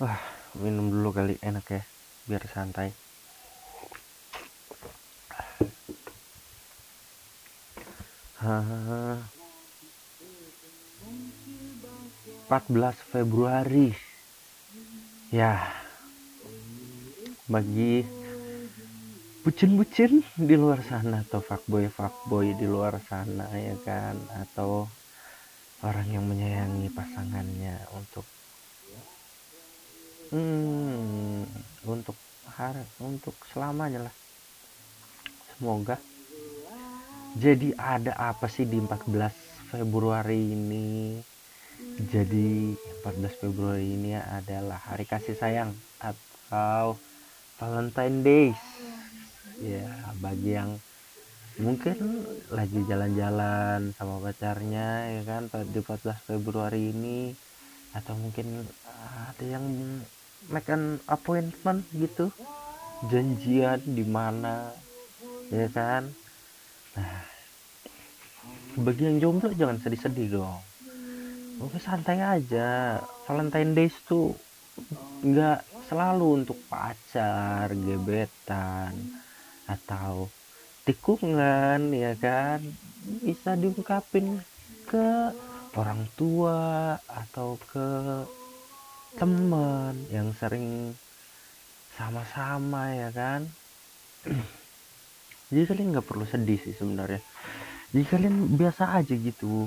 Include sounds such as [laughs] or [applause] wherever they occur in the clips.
Wah, minum dulu kali enak ya, biar santai. Hah, 14 Februari. Ya, bagi bucin-bucin di luar sana atau fuckboy-fuckboy di luar sana ya kan atau orang yang menyayangi pasangannya untuk hmm, untuk hari untuk selamanya lah. Semoga jadi ada apa sih di 14 Februari ini? Jadi 14 Februari ini adalah hari kasih sayang atau Valentine Days. Ya bagi yang mungkin lagi jalan-jalan sama pacarnya ya kan di 14 Februari ini atau mungkin ada yang make an appointment gitu. Janjian di mana ya kan? Nah bagi yang jomblo jangan sedih-sedih dong. Oke santai aja. Valentine Days tuh nggak selalu untuk pacar gebetan atau tikungan ya kan? Bisa diungkapin ke orang tua atau ke teman yang sering sama-sama ya kan? Jadi kalian nggak perlu sedih sih sebenarnya. Jadi kalian biasa aja gitu.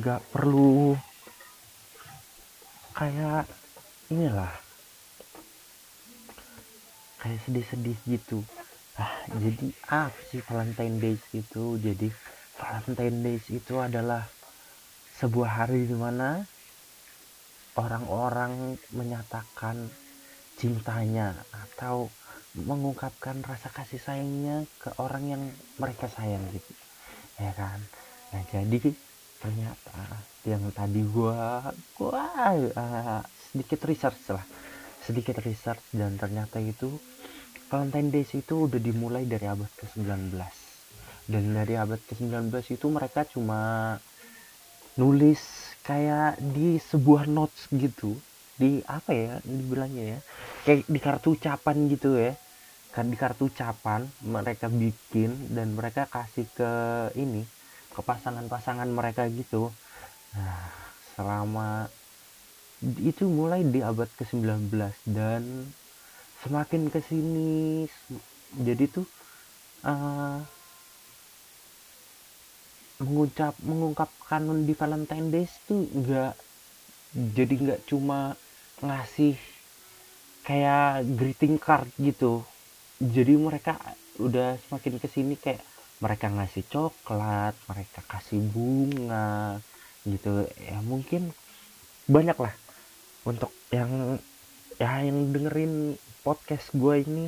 Nggak perlu kayak inilah. Kayak sedih-sedih gitu. Ah jadi apa sih Valentine Days itu jadi Valentine Days itu adalah sebuah hari di mana orang-orang menyatakan cintanya atau mengungkapkan rasa kasih sayangnya ke orang yang mereka sayang gitu ya kan? Nah jadi ternyata yang tadi gua gua uh, sedikit research lah sedikit research dan ternyata itu Valentine Days itu udah dimulai dari abad ke-19 dan dari abad ke-19 itu mereka cuma nulis kayak di sebuah notes gitu di apa ya dibilangnya ya kayak di kartu ucapan gitu ya. Kan di kartu ucapan mereka bikin dan mereka kasih ke ini ke pasangan-pasangan mereka gitu. Nah selama itu mulai di abad ke-19 dan semakin ke sini jadi tuh uh, mengucap mengungkapkan di Valentine Days tuh nggak jadi nggak cuma ngasih kayak greeting card gitu. Jadi mereka udah semakin ke sini kayak mereka ngasih coklat mereka kasih bunga gitu. Ya mungkin banyak lah untuk yang ya yang dengerin podcast gue ini.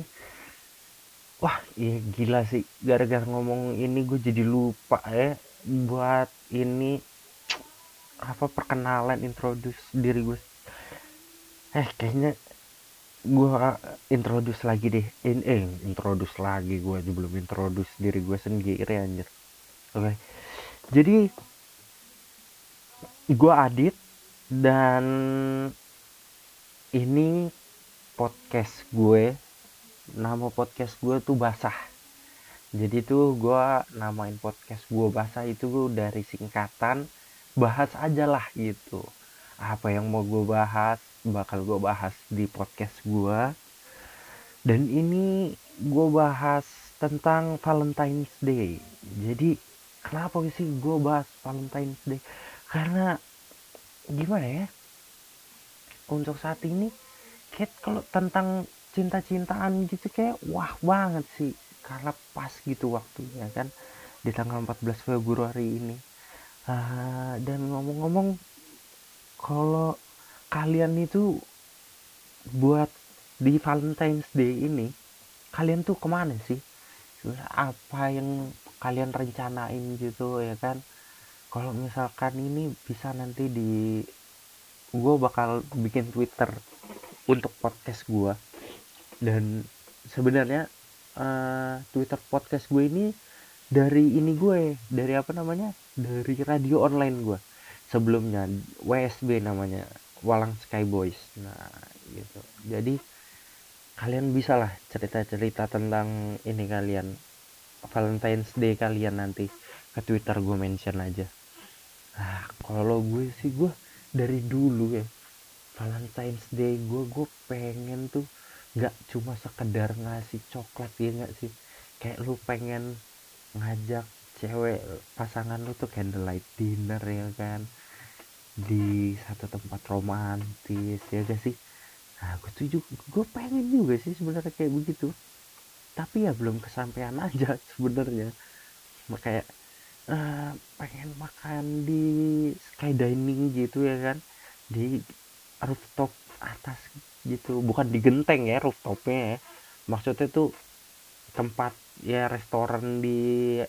Wah iya gila sih. Gara-gara ngomong ini gue jadi lupa ya buat ini apa perkenalan introduce diri gue. Eh kayaknya gue introduce lagi deh. In eh introduce lagi gue aja belum introduce diri gue sendiri anjir. Oke. Okay. jadi gue Adit dan ini podcast gue. Nama podcast gue tuh basah jadi tuh gue namain podcast gue basah itu dari singkatan bahas aja lah gitu. Apa yang mau gue bahas bakal gue bahas di podcast gue dan ini gue bahas tentang Valentine's Day. Jadi kenapa sih gue bahas Valentine's Day? Karena gimana ya? Untuk saat ini kayak kalau tentang cinta-cintaan gitu kayak wah banget sih karena pas gitu waktunya kan? Di tanggal 14 Februari ini. Uh, dan ngomong-ngomong kalau kalian itu buat di Valentine's Day ini kalian tuh ke mana sih? Apa yang kalian rencanain gitu ya kan? Kalau misalkan ini bisa nanti di gue bakal bikin Twitter untuk podcast gue dan sebenarnya uh, Twitter podcast gue ini dari ini gue dari apa namanya? Dari radio online gue. Sebelumnya WSB namanya Walang Sky Boys. Nah gitu. Jadi kalian bisa lah cerita-cerita tentang ini kalian Valentine's Day kalian nanti. Ke Twitter gue mention aja. Nah kalau gue sih gue dari dulu ya Valentine's Day gue gue pengen tuh nggak cuma sekedar ngasih coklat ya nggak sih? Kayak lu pengen ngajak cewek pasangan lu tuh candlelight dinner ya kan? Di satu tempat romantis ya gak sih? Nah gue tuh juga gue pengen juga sih sebenarnya kayak begitu. Tapi ya belum kesampaian aja [laughs] sebenarnya. Kayak uh, pengen makan di sky dining gitu ya kan? Di rooftop atas gitu. Bukan di genteng ya rooftopnya ya. Maksudnya tuh tempat ya restoran di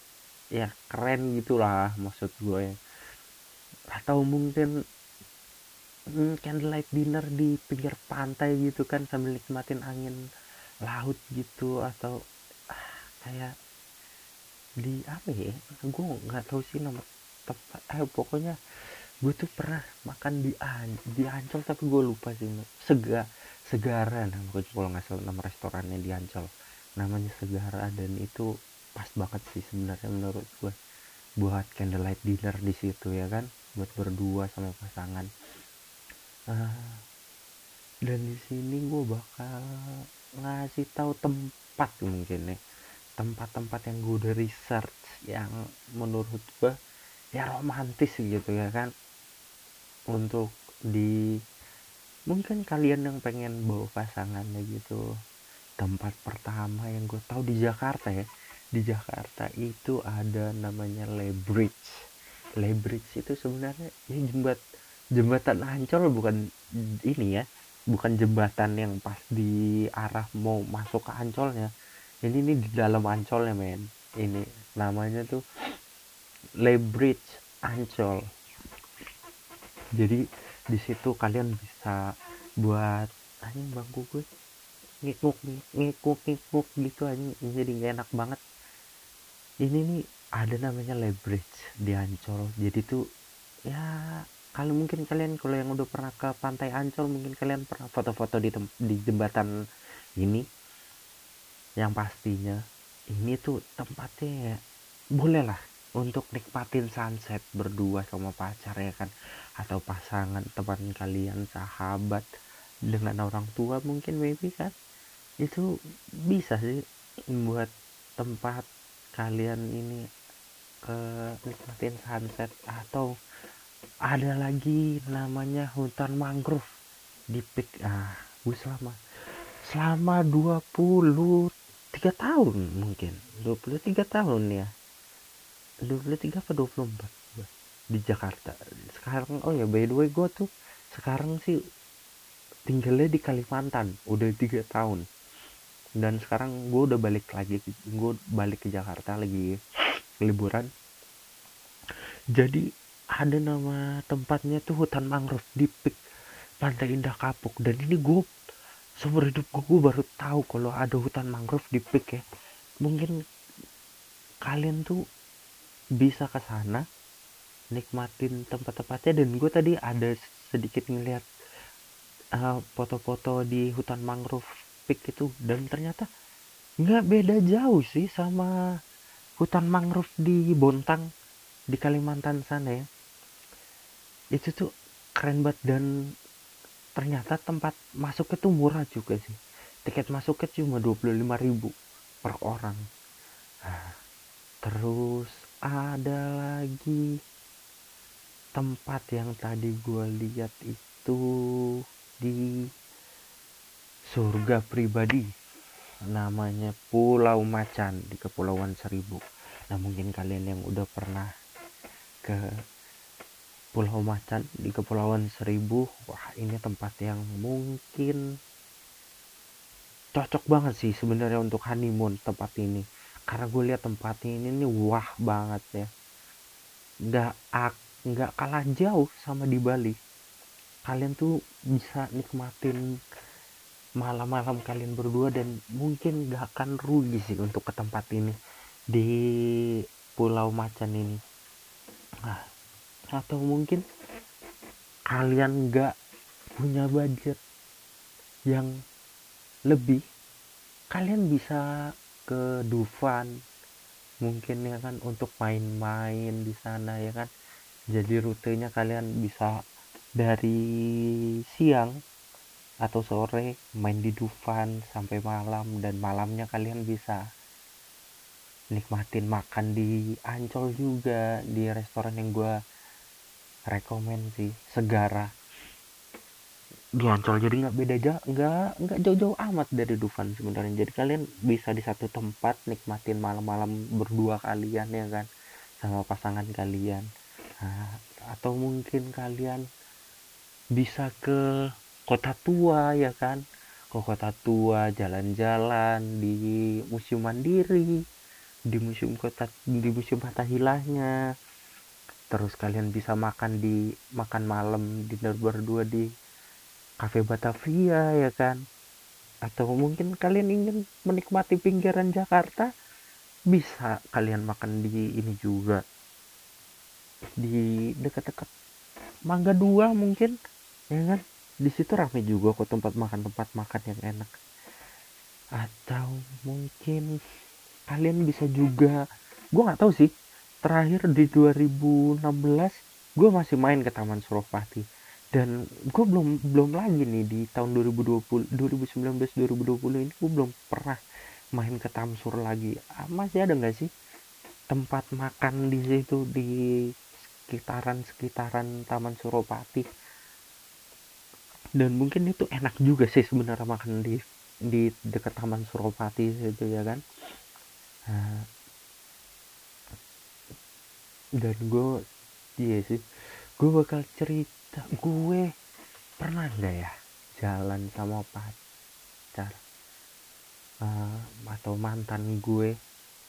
ya keren gitulah maksud gue ya. Atau mungkin hmm, candlelight dinner di pinggir pantai gitu kan sambil nikmatin angin laut gitu atau ah, kayak di apa ya gue nggak tahu sih nama tempat. Eh pokoknya gue tuh pernah makan di An di Ancol tapi gue lupa sih sega Segara nah gue kalau nggak salah nama restorannya di Ancol. Namanya Segara dan itu pas banget sih sebenarnya menurut gue buat candlelight dinner di situ ya kan? Buat berdua sama pasangan. Uh, dan di sini gue bakal ngasih tahu tempat mungkin ya. Tempat-tempat yang gue udah research yang menurut gue ya romantis gitu ya kan untuk di mungkin kalian yang pengen bawa pasangannya gitu tempat pertama yang gue tahu di Jakarta ya. Di Jakarta itu ada namanya Lebridge Lebridge itu sebenarnya ya jembat jembatan Ancol bukan ini ya. Bukan jembatan yang pas di arah mau masuk ke Ancolnya ini ini di dalam Ancol ya men. Ini namanya tuh Lebridge Ancol jadi di situ kalian bisa buat anjing bangku gue. Ngikuk ngikuk ngikuk gitu anjing. Jadi gak enak banget. Ini nih ada namanya leverage di Ancol. Jadi tuh ya kalau mungkin kalian kalau yang udah pernah ke pantai Ancol mungkin kalian pernah foto-foto di di jembatan ini. Yang pastinya ini tuh tempatnya ya, boleh lah untuk nikmatin sunset berdua sama pacar ya kan? Atau pasangan teman kalian sahabat dengan orang tua mungkin maybe kan? Itu bisa sih membuat tempat kalian ini ke nikmatin sunset. Atau ada lagi namanya hutan mangrove di pik ah gue selama. Selama 20 tiga tahun mungkin. 23 tahun ya 23 apa 24 di Jakarta. Sekarang oh ya by the way gue tuh sekarang sih tinggalnya di Kalimantan udah tiga tahun. Dan sekarang gue udah balik lagi gue balik ke Jakarta lagi liburan. Jadi ada nama tempatnya tuh hutan mangrove di Pik Pantai Indah Kapuk. Dan ini gue seumur hidup gue, gue baru tahu kalau ada hutan mangrove di Pik ya. Mungkin kalian tuh bisa ke sana nikmatin tempat-tempatnya. Dan gue tadi ada sedikit ngeliat uh, foto-foto di hutan mangrove Pik itu. Dan ternyata nggak beda jauh sih sama hutan mangrove di Bontang di Kalimantan sana ya. Itu tuh keren banget dan ternyata tempat masuknya tuh murah juga sih. Tiket masuknya cuma 25.000 per orang. Nah, terus ada lagi tempat yang tadi gue lihat itu di surga pribadi. Namanya Pulau Macan di Kepulauan Seribu. Nah mungkin kalian yang udah pernah ke Pulau Macan di Kepulauan Seribu wah ini tempat yang mungkin cocok banget sih sebenarnya untuk honeymoon tempat ini karena gue lihat tempat ini nih wah banget ya. Nggak nggak kalah jauh sama di Bali. Kalian tuh bisa nikmatin malam-malam kalian berdua dan mungkin gak akan rugi sih untuk ke tempat ini di Pulau Macan ini. Nah, atau mungkin kalian nggak punya budget yang lebih kalian bisa ke Dufan. Mungkin ya kan untuk main-main di sana ya kan. Jadi rutenya kalian bisa dari siang atau sore main di Dufan sampai malam. Dan malamnya kalian bisa nikmatin makan di Ancol juga di restoran yang gue rekomend sih Segara di Ancol jadi nggak beda aja nggak nggak jauh-jauh amat dari Dufan sebenarnya. Jadi kalian bisa di satu tempat nikmatin malam-malam berdua kalian ya kan? Sama pasangan kalian. Nah, atau mungkin kalian bisa ke kota tua ya kan? Ke kota tua jalan-jalan di museum mandiri di museum kota di museum Fatahilahnya terus kalian bisa makan di makan malam dinner berdua di cafe Batavia ya kan? Atau mungkin kalian ingin menikmati pinggiran Jakarta? Bisa kalian makan di ini juga. Di dekat-dekat Mangga Dua mungkin ya kan? Di situ ramai juga kok tempat makan tempat makan yang enak. Atau mungkin kalian bisa juga gue nggak tahu sih terakhir di 2016 gue masih main ke Taman Suropati dan gue belum belum lagi nih di tahun 2020 2019 2020 ini gue belum pernah main ke Tamsur lagi. Ah, masih ada nggak sih tempat makan di situ di sekitaran sekitaran Taman Suropati? Dan mungkin itu enak juga sih sebenarnya makan di di dekat Taman Suropati itu ya kan? Nah, dan gue iya sih gue bakal cerita gue. Pernah nggak ya jalan sama pacar? Uh, atau mantan gue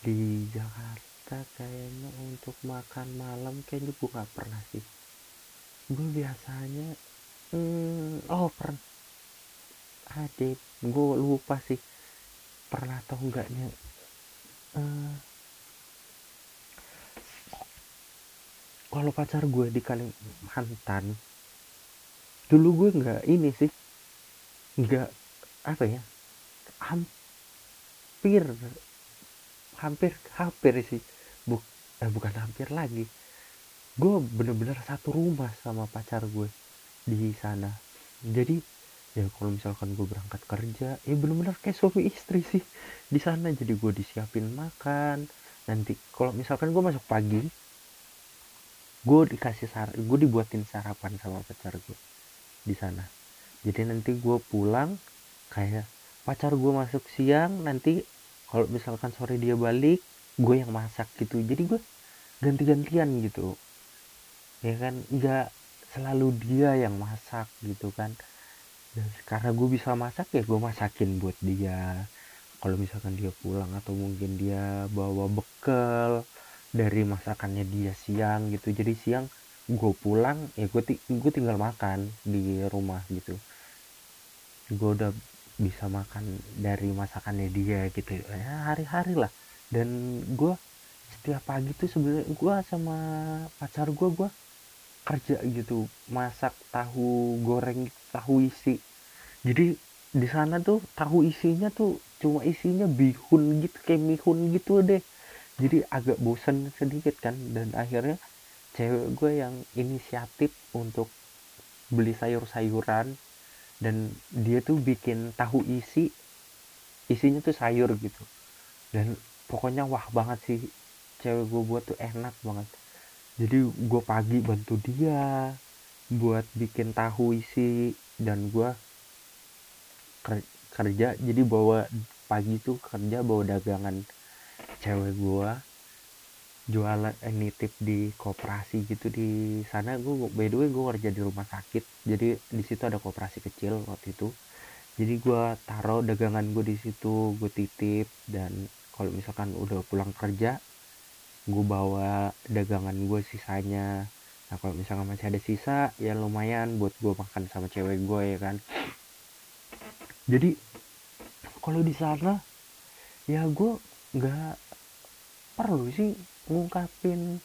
di Jakarta kayaknya untuk makan malam. Kayaknya gue nggak pernah sih. Gue biasanya hmm, oh pernah ada gue lupa sih. Pernah atau enggaknya uh, kalau pacar gue di Kalimantan dulu gue nggak ini sih nggak apa ya hampir hampir hampir sih. Buk, eh, bukan hampir lagi. Gue bener-bener satu rumah sama pacar gue di sana. Jadi ya kalau misalkan gue berangkat kerja ya bener-bener kayak suami istri sih di sana. Jadi gue disiapin makan nanti kalau misalkan gue masuk pagi gue dikasih sar gue dibuatin sarapan sama pacar gue di sana. Jadi nanti gue pulang kayak pacar gue masuk siang nanti kalau misalkan sore dia balik gue yang masak gitu. Jadi gue ganti-gantian gitu. Ya kan nggak selalu dia yang masak gitu kan. Dan karena gue bisa masak ya gue masakin buat dia. Kalau misalkan dia pulang atau mungkin dia bawa bekal dari masakannya dia siang gitu. Jadi siang gue pulang ya gue gue tinggal makan di rumah gitu. Gue udah bisa makan dari masakannya dia gitu. Ya hari-hari lah. Dan gue setiap pagi tuh sebenarnya gue sama pacar gue gue kerja gitu masak tahu goreng tahu isi. Jadi di sana tuh tahu isinya tuh cuma isinya bihun gitu kayak mihun gitu deh. Jadi agak bosan sedikit kan dan akhirnya cewek gue yang inisiatif untuk beli sayur-sayuran dan dia tuh bikin tahu isi isinya tuh sayur gitu. Dan pokoknya wah banget sih cewek gue buat tuh enak banget. Jadi gue pagi bantu dia buat bikin tahu isi dan gue kerja. Jadi bawa pagi tuh kerja bawa dagangan cewek gue jualan eh, nitip di koperasi gitu di sana. Gue by the way gue kerja di rumah sakit. Jadi di situ ada koperasi kecil waktu itu. Jadi gue taruh dagangan gue di situ gue titip. Dan kalau misalkan udah pulang kerja gue bawa dagangan gue sisanya. Nah kalau misalkan masih ada sisa ya lumayan buat gue makan sama cewek gue ya kan. Jadi kalau di sana ya gue nggak perlu sih ngungkapin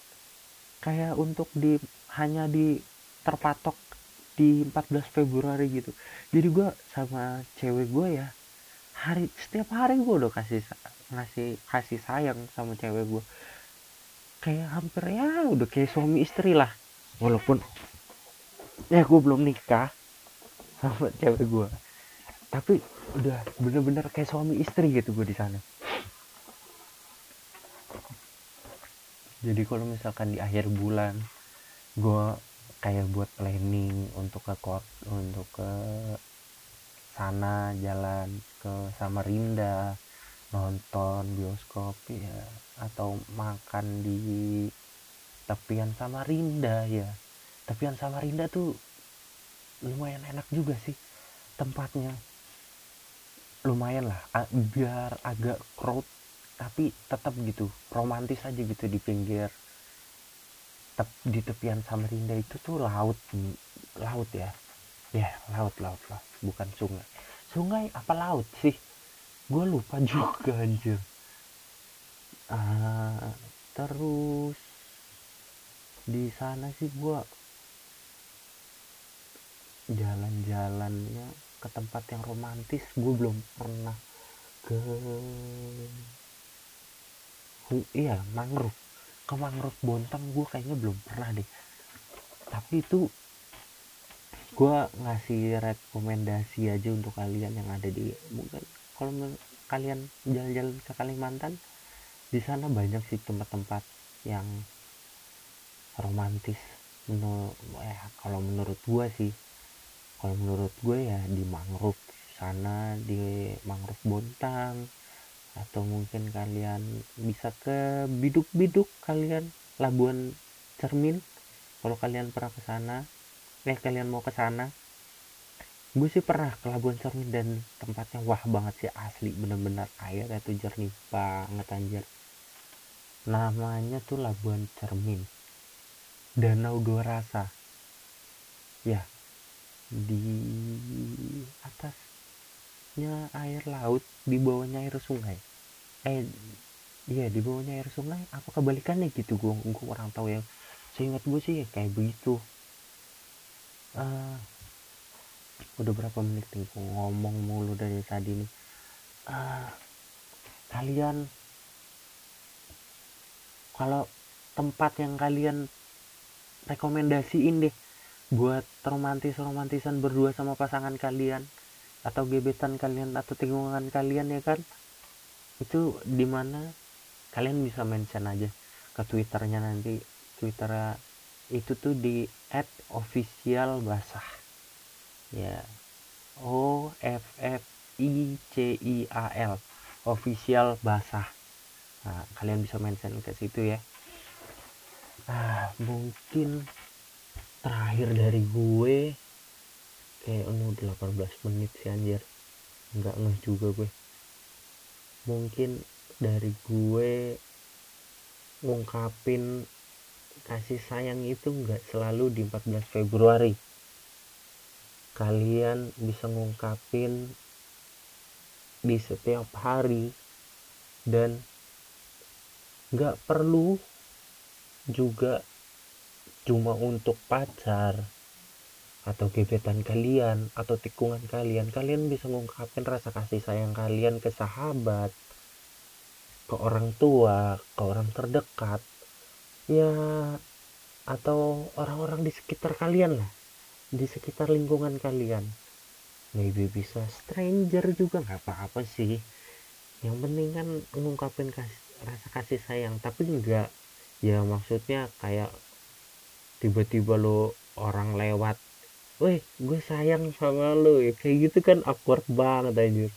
kayak untuk di hanya di terpatok di 14 Februari gitu. Jadi gue sama cewek gue ya hari setiap hari gue udah kasih ngasih kasih sayang sama cewek gue kayak hampir ya udah kayak suami istri lah. Walaupun ya gue belum nikah sama cewek gue tapi udah bener-bener kayak suami istri gitu gue di sana jadi kalau misalkan di akhir bulan gue kayak buat planning untuk ke kot untuk ke sana jalan ke Samarinda nonton bioskop ya atau makan di tepian Samarinda ya. Tepian Samarinda tuh lumayan enak juga sih tempatnya. Lumayan lah biar agak crowd tapi tetap gitu romantis aja gitu di pinggir tep, di tepian Samarinda itu tuh laut laut ya? Ya laut laut lah bukan sungai. Sungai apa laut sih? Gue lupa juga anjir. Uh, terus di sana sih gue jalan-jalannya ke tempat yang romantis gue belum pernah ke iya mangrove. Ke mangrove Bontang gue kayaknya belum pernah deh. Tapi itu gue ngasih rekomendasi aja untuk kalian yang ada di mungkin kalau kalian jalan-jalan ke Kalimantan di sana banyak sih tempat-tempat yang romantis. Menurut eh, kalau menurut gue sih kalau menurut gue ya di mangrove sana di mangrove Bontang atau mungkin kalian bisa ke biduk-biduk kalian Labuan Cermin. Kalau kalian pernah ke sana eh kalian mau ke sana gue sih pernah ke Labuan Cermin dan tempatnya wah banget sih asli bener-bener air itu jernih banget anjir. Namanya tuh Labuan Cermin. Danau Dua Rasa ya di atas bawahnya air laut di bawahnya air sungai eh iya di bawahnya air sungai apa kebalikannya gitu? Gue gue orang tahu ya. Seingat gue sih kayak begitu. Uh, udah berapa menit nih gue ngomong mulu dari tadi nih. Uh, kalian kalau tempat yang kalian rekomendasiin deh buat romantis romantisan berdua sama pasangan kalian atau gebetan kalian atau tinggungan kalian ya kan itu di mana kalian bisa mention aja ke twitternya nanti. Twitter itu tuh di at official basah ya. O f f i c i a l. Official basah nah, kalian bisa mention ke situ ya. Ah mungkin terakhir dari gue kayak anu 18 menit sih anjir. Nggak ngeh juga gue mungkin dari gue ngungkapin kasih sayang itu nggak selalu di 14 Februari. Kalian bisa ngungkapin di setiap hari dan nggak perlu juga cuma untuk pacar atau gebetan kalian atau tikungan kalian kalian bisa mengungkapkan rasa kasih sayang kalian ke sahabat ke orang tua ke orang terdekat ya atau orang-orang di sekitar kalian lah di sekitar lingkungan kalian. Maybe bisa stranger juga nggak apa-apa sih. Yang penting kan mengungkapkan kasih, rasa kasih sayang tapi enggak ya maksudnya kayak tiba-tiba lo orang lewat weh gue sayang sama lo ya kayak gitu kan awkward banget anjir.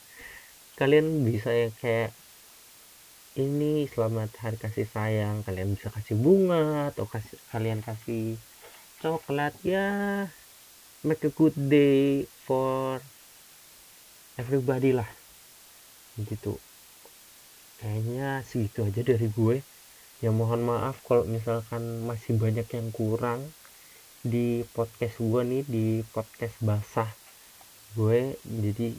Kalian bisa ya kayak ini selamat hari kasih sayang. Kalian bisa kasih bunga atau kasih kalian kasih coklat. Ya make a good day for everybody lah. Gitu. Kayaknya segitu aja dari gue. Ya mohon maaf kalau misalkan masih banyak yang kurang di podcast gue nih di podcast basah gue. Jadi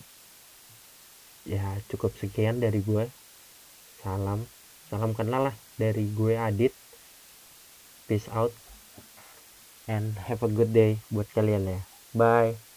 ya cukup sekian dari gue salam salam kenal lah dari gue Adit. Peace out and have a good day buat kalian ya. Bye